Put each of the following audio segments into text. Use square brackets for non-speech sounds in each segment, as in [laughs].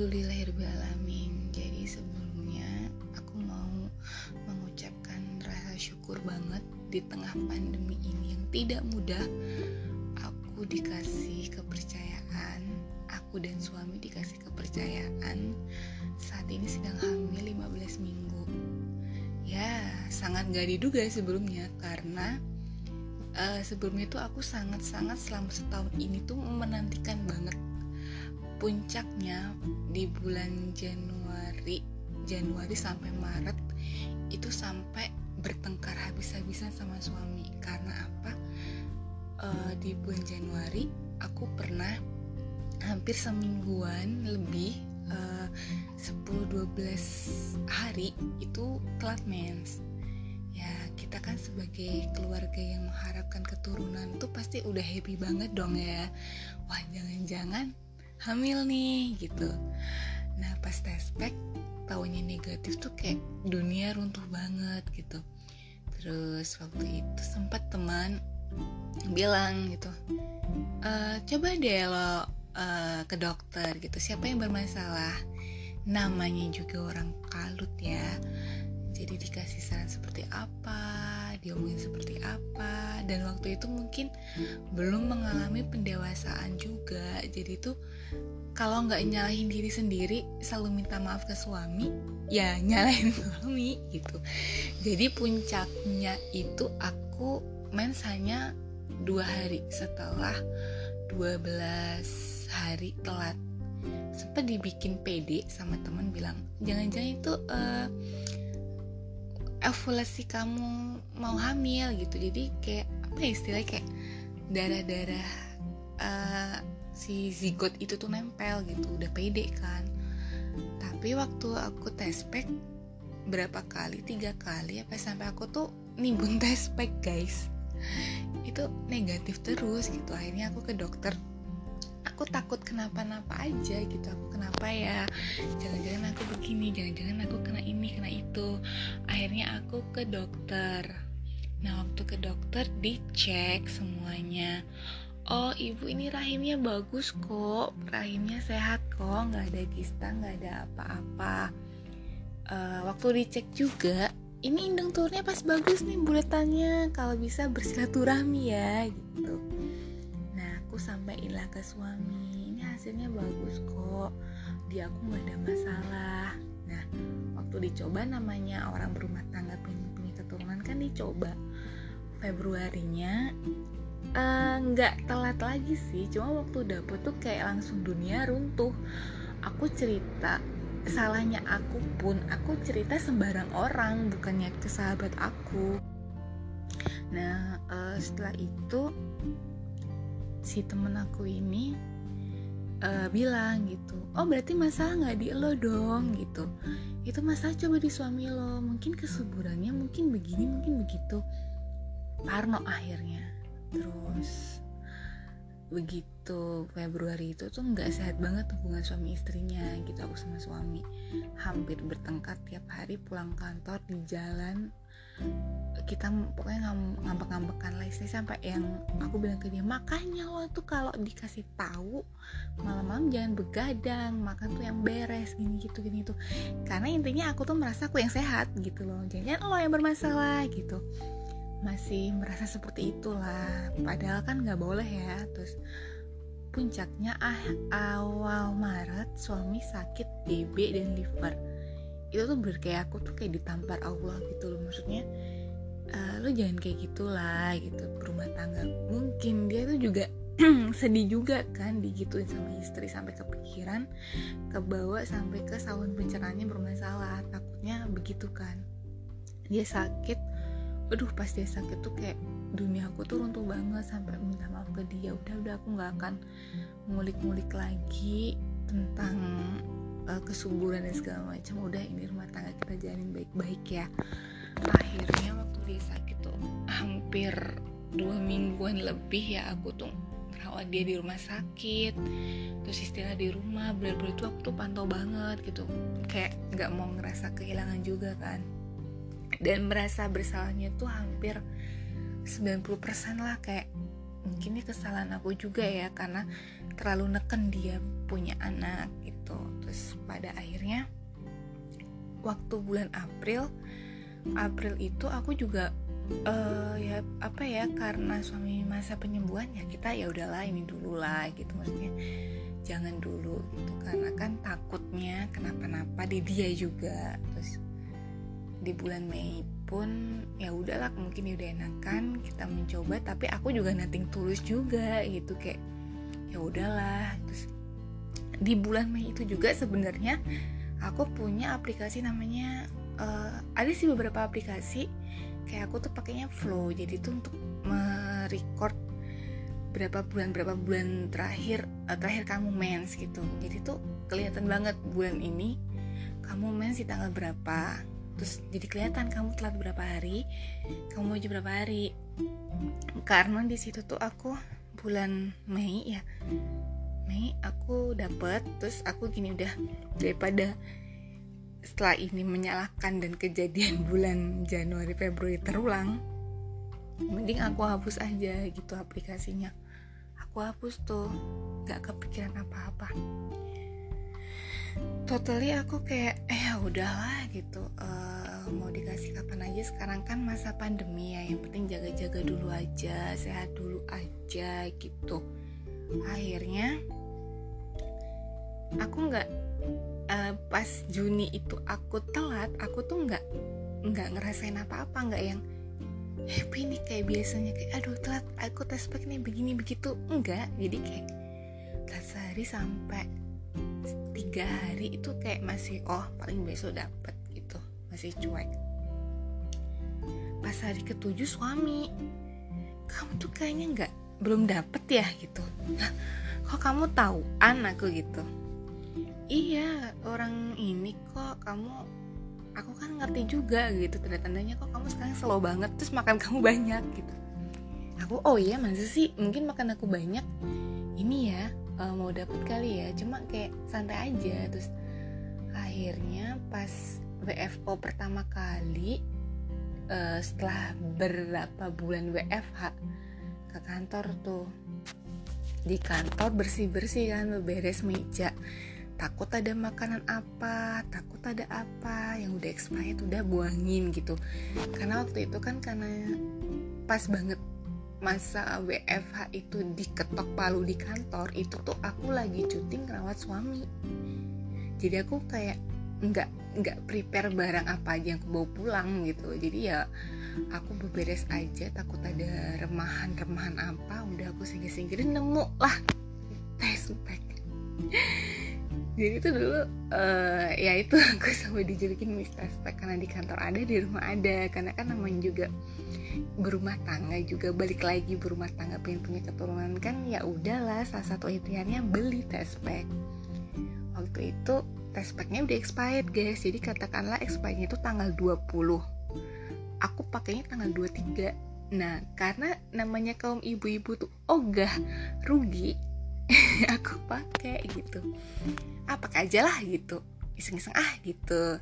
Alhamdulillahirrahmanirrahim Jadi sebelumnya aku mau mengucapkan rasa syukur banget di tengah pandemi ini. Yang tidak mudah Aku dikasih kepercayaan Aku dan suami dikasih kepercayaan. Saat ini sedang hamil 15 minggu. Ya sangat gak diduga sebelumnya Karena uh, sebelumnya itu aku sangat-sangat selama setahun ini tuh menantikan banget puncaknya di bulan Januari Januari sampai Maret itu sampai bertengkar habis-habisan sama suami. Karena apa? Uh, di bulan Januari aku pernah hampir semingguan lebih uh, 10-12 hari itu telat mens. Ya kita kan sebagai keluarga yang mengharapkan keturunan tuh pasti udah happy banget dong ya. Wah jangan-jangan hamil nih gitu. Nah pas tes pack tahunya negatif tuh kayak dunia runtuh banget gitu. Terus waktu itu sempat teman bilang gitu e, coba deh lo uh, ke dokter gitu. Siapa yang bermasalah? Namanya juga orang kalut ya. Jadi dikasih saran seperti apa diomongin seperti apa. Dan waktu itu mungkin belum mengalami pendewasaan juga. Jadi tuh kalau nggak nyalahin diri sendiri selalu minta maaf ke suami ya nyalahin [laughs] suami gitu. Jadi puncaknya itu aku mens hanya dua hari. Setelah 12 hari telat sempat dibikin pede sama teman bilang jangan-jangan itu uh, evolusi kamu mau hamil gitu. Jadi kayak apa ya istilahnya kayak darah-darah uh, si zigot itu tuh nempel gitu udah pede kan. Tapi waktu aku tes pack berapa kali? Tiga kali apa sampai aku tuh nimbun [laughs] tes pack guys. Itu negatif terus gitu. Akhirnya aku ke dokter. Aku takut kenapa-napa aja gitu. Aku kenapa ya? Jangan-jangan aku begini jangan-jangan aku kena ini kena itu. Akhirnya aku ke dokter. Nah waktu ke dokter dicek semuanya oh ibu ini rahimnya bagus kok. Rahimnya sehat kok. Nggak ada kista nggak ada apa-apa. Uh, waktu dicek juga ini indung turunnya pas bagus nih buletannya. Kalau bisa bersilaturahmi ya gitu. Sampaiinlah ke suami. Ini hasilnya bagus kok. Di aku nggak ada masalah. Nah waktu dicoba namanya orang berumah tangga punya keturunan kan dicoba Februarinya nggak uh, telat lagi sih. Cuma waktu dapet tuh kayak langsung dunia runtuh. Aku cerita salahnya aku pun aku cerita sembarang orang bukannya ke sahabat aku. Nah uh, setelah itu si temen aku ini uh, bilang gitu oh berarti masalah nggak di lo dong gitu. Itu masalah coba di suami lo mungkin kesuburannya mungkin begini mungkin begitu. Parno akhirnya terus begitu Februari itu tuh nggak sehat banget hubungan suami istrinya gitu aku sama suami. Hampir bertengkar tiap hari pulang kantor di jalan. Kita pokoknya ngambek-ngambekan lah istri sampai yang aku bilang ke dia makanya lo tuh kalau dikasih tahu malam-malam jangan begadang makan tuh yang beres gini gitu gini tuh karena intinya aku tuh merasa aku yang sehat gitu loh. Jangan lo yang bermasalah gitu masih merasa seperti itulah. Padahal kan nggak boleh ya. Terus puncaknya ah awal Maret suami sakit DB dan liver. Itu tuh berkayak aku tuh kayak ditampar Allah gitu loh. Maksudnya uh, lo jangan kayak gitulah gitu. Berumah tangga. Mungkin dia tuh juga [clears throat] sedih juga kan digituin sama istri sampai kepikiran kebawa sampai ke saluran pencernaannya bermasalah. Takutnya begitu kan. Dia sakit aduh pas dia sakit tuh kayak dunia aku tuh runtuh banget sampai minta maaf ke dia. Udah udah aku nggak akan ngulik-ngulik lagi tentang uh, kesuburan dan segala macam. Udah ini rumah tangga kita jalanin baik-baik ya. Akhirnya waktu dia sakit tuh hampir dua mingguan lebih ya aku tuh merawat dia di rumah sakit terus istilah di rumah. Bener-bener tuh aku tuh pantau banget gitu. Kayak nggak mau ngerasa kehilangan juga kan dan merasa bersalahnya tuh hampir 90% lah. Kayak mungkin ini kesalahan aku juga ya karena terlalu neken dia punya anak gitu. Terus pada akhirnya waktu bulan April April itu aku juga uh, ya apa ya karena suami masa penyembuhan ya kita ya udahlah ini dulu lah gitu. Maksudnya jangan dulu gitu karena kan takutnya kenapa-napa di dia juga. Terus di bulan Mei pun ya udahlah mungkin udah enakan kita mencoba. Tapi aku juga nating tulus juga gitu. Kayak ya udahlah. Terus di bulan Mei itu juga sebenarnya aku punya aplikasi namanya uh, ada sih beberapa aplikasi. Kayak aku tuh pakainya flow. Jadi tuh untuk merecord berapa bulan berapa bulan terakhir uh, terakhir kamu mens gitu. Jadi tuh kelihatan banget bulan ini kamu mens di tanggal berapa terus jadi kelihatan kamu telat berapa hari kamu mau berapa hari. Karena di situ tuh aku bulan Mei ya. Mei aku dapet terus aku gini udah daripada setelah ini menyalahkan dan kejadian [laughs] bulan Januari Februari terulang mending aku hapus aja gitu aplikasinya. Aku hapus tuh gak kepikiran apa-apa totally aku kayak eh ya udahlah gitu. Uh, mau dikasih kapan aja sekarang kan masa pandemi ya yang penting jaga-jaga dulu aja sehat dulu aja gitu. Akhirnya aku nggak uh, pas Juni itu aku telat aku tuh nggak nggak ngerasain apa-apa nggak yang happy nih kayak biasanya kayak aduh telat aku tes pack nih begini begitu. Enggak jadi kayak telat sehari sampai tiga hari itu kayak masih oh paling besok dapet gitu masih cuek. Pas hari ketujuh suami kamu tuh kayaknya nggak belum dapet ya gitu. Kok kamu tahu anakku gitu? Iya orang ini kok kamu aku kan ngerti juga gitu tanda-tandanya kok kamu sekarang slow banget terus makan kamu banyak gitu. Aku oh iya masa sih? Mungkin makan aku banyak? Ini ya uh, mau dapet kali ya. Cuma kayak santai aja. Terus akhirnya pas WFO pertama kali uh, setelah berapa bulan WFH ke kantor tuh. Di kantor bersih bersih kan beres meja. Takut ada makanan apa takut ada apa. Yang udah expired udah buangin gitu. Karena waktu itu kan karena pas banget masa WFH itu diketok palu di kantor itu tuh aku lagi cuti ngerawat suami. Jadi aku kayak nggak nggak prepare barang apa aja yang aku bawa pulang gitu. Jadi ya aku beberes aja takut ada remahan-remahan apa udah aku singgir-singgirin nemu lah test pack [laughs] jadi itu dulu uh, ya itu [laughs] aku sampai dijulukin Miss Pack karena di kantor ada di rumah ada. Karena kan namanya juga berumah tangga juga balik lagi berumah tangga pengen punya keturunan. Kan ya udahlah salah satu ikhtiarnya beli test pack waktu itu test packnya udah expired guys. Jadi katakanlah expirednya itu tanggal 20 aku pakainya tanggal 23 nah karena namanya kaum ibu-ibu tuh ogah rugi [laughs] aku pakai gitu. Pakai aja lah gitu iseng-iseng ah gitu.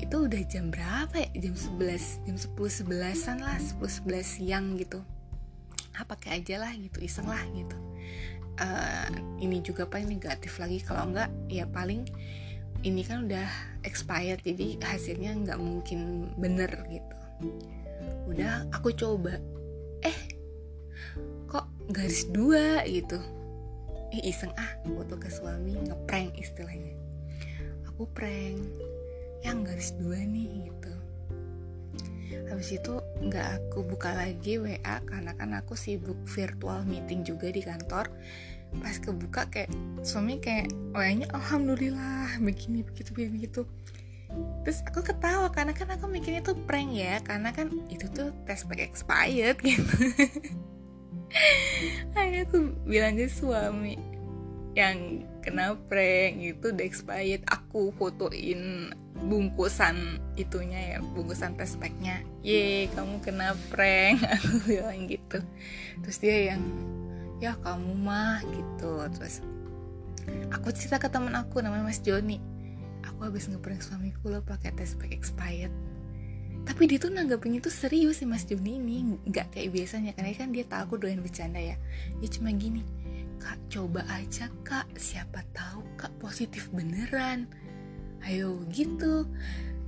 Itu udah jam berapa ya? Jam 11 jam 10 11an lah 10 11 siang gitu. Ah pakai aja lah gitu iseng lah gitu. Uh, ini juga paling negatif lagi kalau enggak ya paling ini kan udah expired jadi hasilnya nggak mungkin bener gitu. Udah aku coba eh kok garis dua? gitu. Eh iseng ah foto ke suami ngeprank istilahnya aku prank. Yang garis dua nih gitu. Habis itu nggak aku buka lagi WA karena kan aku sibuk virtual meeting juga di kantor. Pas kebuka kayak suami kayak WA-nya alhamdulillah begini begitu begitu. Terus aku ketawa karena kan aku mikirnya tuh prank ya karena kan itu tuh tes pakai expired [laughs] gitu. Akhirnya aku bilang ke suami yang kena prank itu expired aku fotoin bungkusan itunya ya bungkusan test packnya. Ye kamu kena prank. [laughs] Aku bilang gitu. Terus dia yang ya kamu mah gitu. Terus aku cerita ke teman aku namanya Mas Joni. Aku habis ngeprank suamiku lo pakai pack expired. Tapi dia tuh nanggapinnya tuh serius sih Mas Joni ini. Nggak kayak biasanya karena kan dia tahu aku doain bercanda ya. Dia cuma gini kak coba aja kak. Siapa tahu kak positif beneran. Ayo gitu.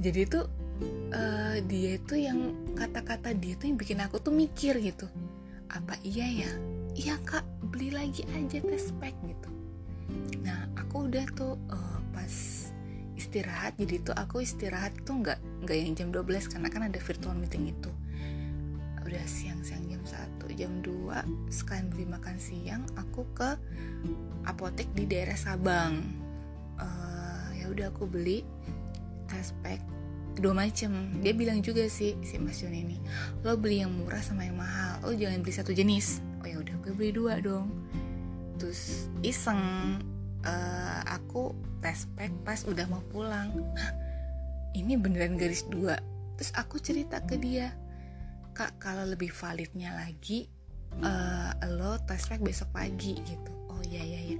Jadi tuh uh, dia itu yang kata-kata dia tuh yang bikin aku tuh mikir gitu. Apa iya ya? Iya kak. Beli lagi aja tes pack gitu. Nah aku udah tuh uh, pas istirahat. Jadi tuh aku istirahat tuh nggak nggak yang jam 12 karena kan ada virtual meeting itu udah siang-siang jam 1 jam 2 sekalian beli makan siang aku ke apotek di daerah Sabang. Uh, ya udah aku beli pack dua macam dia bilang juga sih si Mas Yon ini lo beli yang murah sama yang mahal lo jangan beli satu jenis. Oh ya udah gue beli dua dong. Terus iseng uh, aku tes pack pas udah mau pulang. Ini beneran garis dua. Terus aku cerita ke dia kak kalau lebih validnya lagi uh, lo tes pack besok pagi gitu. Oh iya iya iya.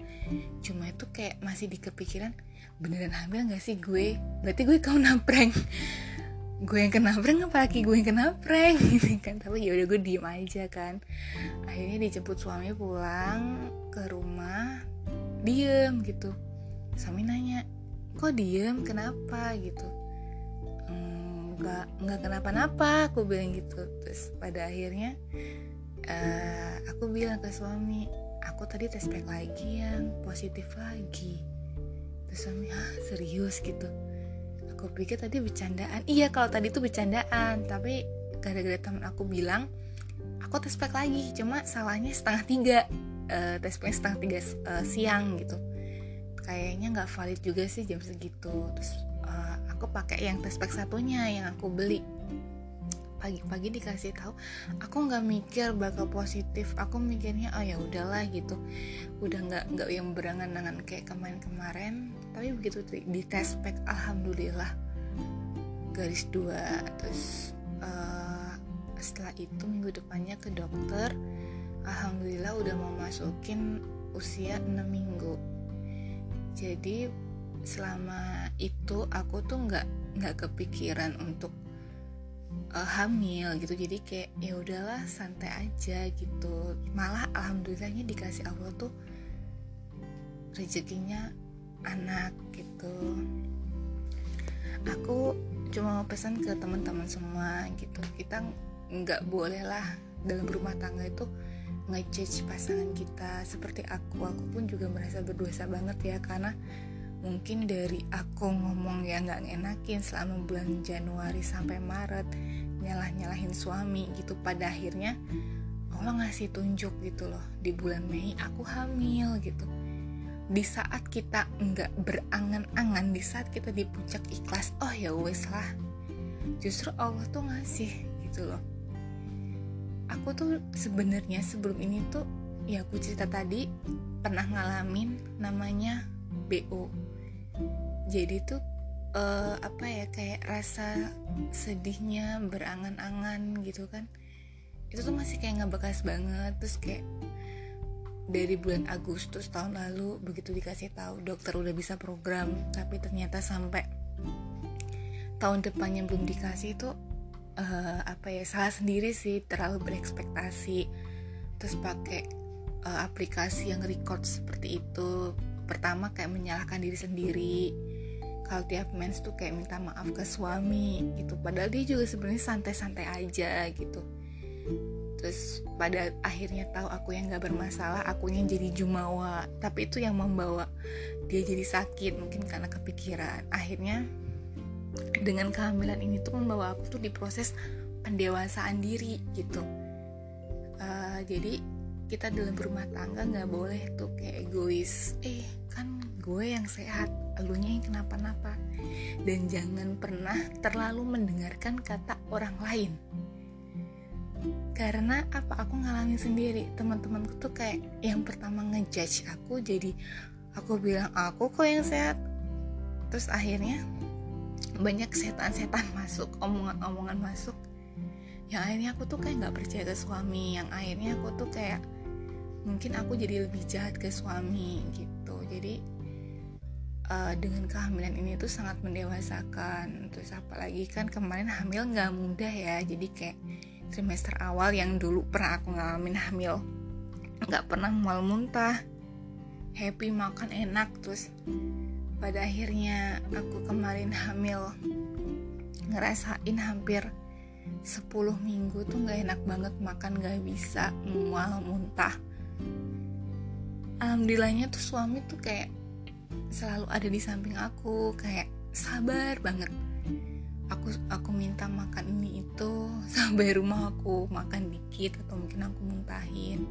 Cuma itu kayak masih di kepikiran beneran hamil gak sih gue? Berarti gue kau namprank gue yang kena prank apalagi gue yang kena prank? [laughs] Gitu kan. Tapi ya udah gue diem aja kan. Akhirnya dijemput suami pulang ke rumah diem gitu. Suami nanya kok diem? Kenapa? Gitu nggak nggak kenapa-napa aku bilang gitu. Terus pada akhirnya uh, aku bilang ke suami aku tadi tes pack lagi yang positif lagi. Terus suami ah serius? Gitu. Aku pikir tadi bercandaan. Iya kalau tadi tuh bercandaan. Tapi gara-gara teman aku bilang aku tes pack lagi cuma salahnya setengah tiga uh, tes pack setengah tiga uh, siang gitu. Kayaknya nggak valid juga sih jam segitu. Terus aku pakai yang tes pack satunya yang aku beli. Pagi-pagi dikasih tahu aku nggak mikir bakal positif. Aku mikirnya oh ya udahlah gitu. Udah nggak nggak yang berangan-angan kayak kemarin-kemarin. Tapi begitu di tes pack alhamdulillah garis dua. Terus uh, setelah itu minggu depannya ke dokter. Alhamdulillah udah mau masukin usia 6 minggu. Jadi selama itu aku tuh nggak nggak kepikiran untuk uh, hamil gitu. Jadi kayak ya udahlah santai aja gitu. Malah alhamdulillahnya dikasih Allah tuh rezekinya anak gitu. Aku cuma mau pesan ke teman-teman semua gitu. Kita nggak boleh lah dalam rumah tangga itu ngejudge pasangan kita. Seperti aku aku pun juga merasa berdosa banget ya karena mungkin dari aku ngomong yang nggak ngenakin selama bulan Januari sampai Maret nyalah nyalahin suami gitu pada akhirnya Allah ngasih tunjuk gitu loh di bulan Mei aku hamil gitu. Di saat kita nggak berangan-angan di saat kita di puncak ikhlas oh ya wes lah. Justru Allah tuh ngasih gitu loh. Aku tuh sebenarnya sebelum ini tuh ya aku cerita tadi pernah ngalamin namanya BO jadi tuh uh, apa ya kayak rasa sedihnya berangan-angan gitu kan. Itu tuh masih kayak ngebekas banget. Terus kayak dari bulan Agustus tahun lalu begitu dikasih tahu dokter udah bisa program tapi ternyata sampai tahun depannya belum dikasih itu uh, apa ya salah sendiri sih terlalu berekspektasi. Terus pakai uh, aplikasi yang record seperti itu pertama kayak menyalahkan diri sendiri. Kalau tiap mens tuh kayak minta maaf ke suami gitu. Padahal dia juga sebenarnya santai-santai aja gitu. Terus pada akhirnya tahu aku yang nggak bermasalah aku yang jadi jumawa. Tapi itu yang membawa dia jadi sakit mungkin karena kepikiran. Akhirnya dengan kehamilan ini tuh membawa aku tuh diproses pendewasaan diri gitu. Uh, jadi kita dalam rumah tangga nggak boleh tuh kayak egois. Eh kan gue yang sehat elunya yang kenapa-napa. Dan jangan pernah terlalu mendengarkan kata orang lain. Karena apa? Aku ngalamin sendiri. Teman-temanku tuh kayak yang pertama ngejudge aku jadi aku bilang aku kok yang sehat? Terus akhirnya banyak setan-setan [laughs] masuk omongan-omongan masuk. Yang akhirnya aku tuh kayak nggak percaya ke suami. Yang akhirnya aku tuh kayak mungkin aku jadi lebih jahat ke suami gitu. Jadi uh, dengan kehamilan ini tuh sangat mendewasakan. Terus apalagi kan kemarin hamil nggak mudah ya. Jadi kayak trimester awal yang dulu pernah aku ngalamin hamil nggak pernah mual muntah happy makan enak. Terus pada akhirnya aku kemarin hamil ngerasain hampir 10 minggu tuh nggak enak banget makan nggak bisa mual muntah alhamdulillahnya tuh suami tuh kayak selalu ada di samping aku kayak sabar banget. Aku aku minta makan ini itu [laughs] sampai rumah aku makan dikit atau mungkin aku muntahin.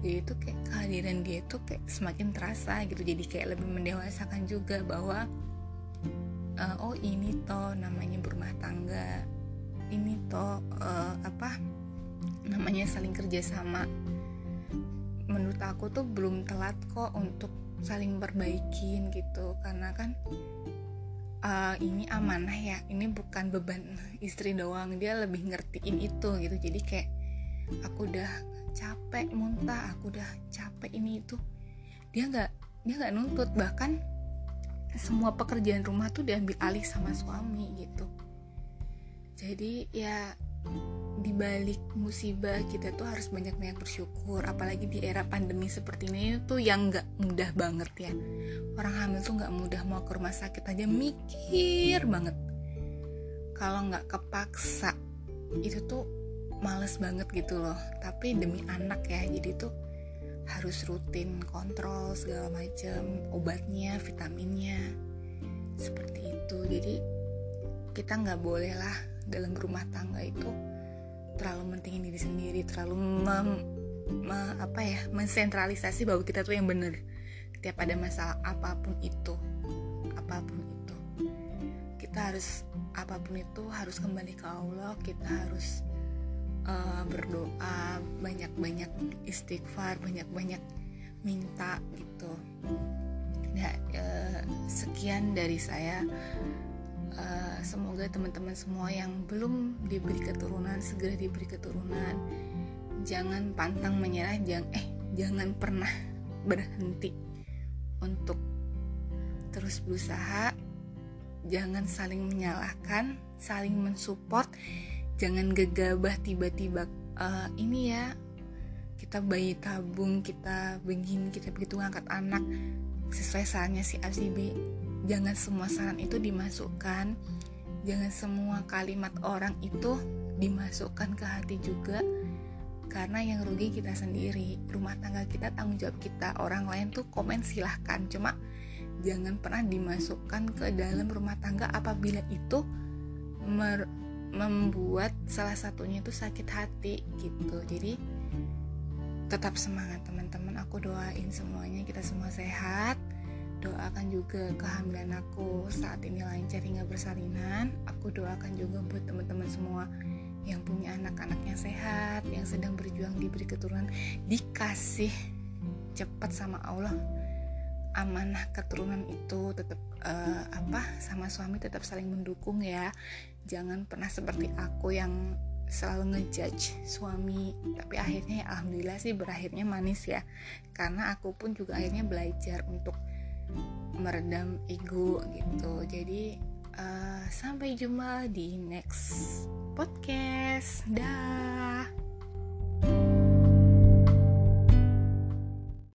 Jadi itu kayak kehadiran dia tuh kayak semakin terasa gitu jadi kayak lebih mendewasakan juga bahwa uh, oh ini toh namanya berumah tangga ini toh uh, apa namanya saling kerjasama menurut aku tuh belum telat kok untuk saling perbaikin gitu. Karena kan uh, ini amanah ya. Ini bukan beban [laughs] istri doang. Dia lebih ngertiin itu gitu. Jadi kayak aku udah capek muntah aku udah capek ini itu. Dia nggak dia nggak nuntut. Bahkan semua pekerjaan rumah tuh diambil alih sama suami gitu. Jadi ya di balik musibah kita tuh harus banyak-banyak bersyukur. Apalagi di era pandemi seperti ini tuh yang nggak mudah banget ya. Orang hamil tuh nggak mudah mau ke rumah sakit aja mikir banget. Kalau nggak kepaksa itu tuh males banget gitu loh. Tapi demi anak ya jadi tuh harus rutin kontrol segala macam obatnya vitaminnya seperti itu. Jadi kita nggak boleh lah dalam rumah tangga itu terlalu mentingin diri sendiri terlalu mem, me, apa ya mensentralisasi bahwa kita tuh yang bener. Tiap ada masalah apa pun itu apa pun itu. Kita harus apa pun itu harus kembali ke Allah kita harus uh, berdoa banyak-banyak istighfar banyak-banyak minta gitu. Ya uh, sekian dari saya uh, semoga teman-teman semua yang belum diberi keturunan segera diberi keturunan. Jangan pantang menyerah jangan eh jangan pernah berhenti untuk terus berusaha. Jangan saling menyalahkan saling mensupport. Jangan gegabah tiba-tiba uh, ini ya kita bayi tabung kita begini kita begitu ngangkat anak. Sesuai sarannya si A si B jangan semua saran itu dimasukkan. Jangan semua kalimat orang itu dimasukkan ke hati juga. Karena yang rugi kita sendiri. Rumah tangga kita tanggung jawab kita orang lain tuh komen silahkan. Cuma jangan pernah dimasukkan ke dalam rumah tangga apabila itu membuat salah satunya itu sakit hati gitu. Jadi tetap semangat teman-teman. Aku doain semuanya. Kita semua sehat doakan juga kehamilan aku saat ini lancar hingga bersalinan. Aku doakan juga buat teman-teman semua yang punya anak-anak yang sehat yang sedang berjuang diberi keturunan dikasih cepat sama Allah. Amanah keturunan itu tetap uh, apa sama suami tetap saling mendukung ya. Jangan pernah seperti aku yang selalu ngejudge suami. Tapi akhirnya ya alhamdulillah sih berakhirnya manis ya. Karena aku pun juga akhirnya belajar untuk meredam ego gitu. Jadi uh, sampai jumpa di next podcast. Dah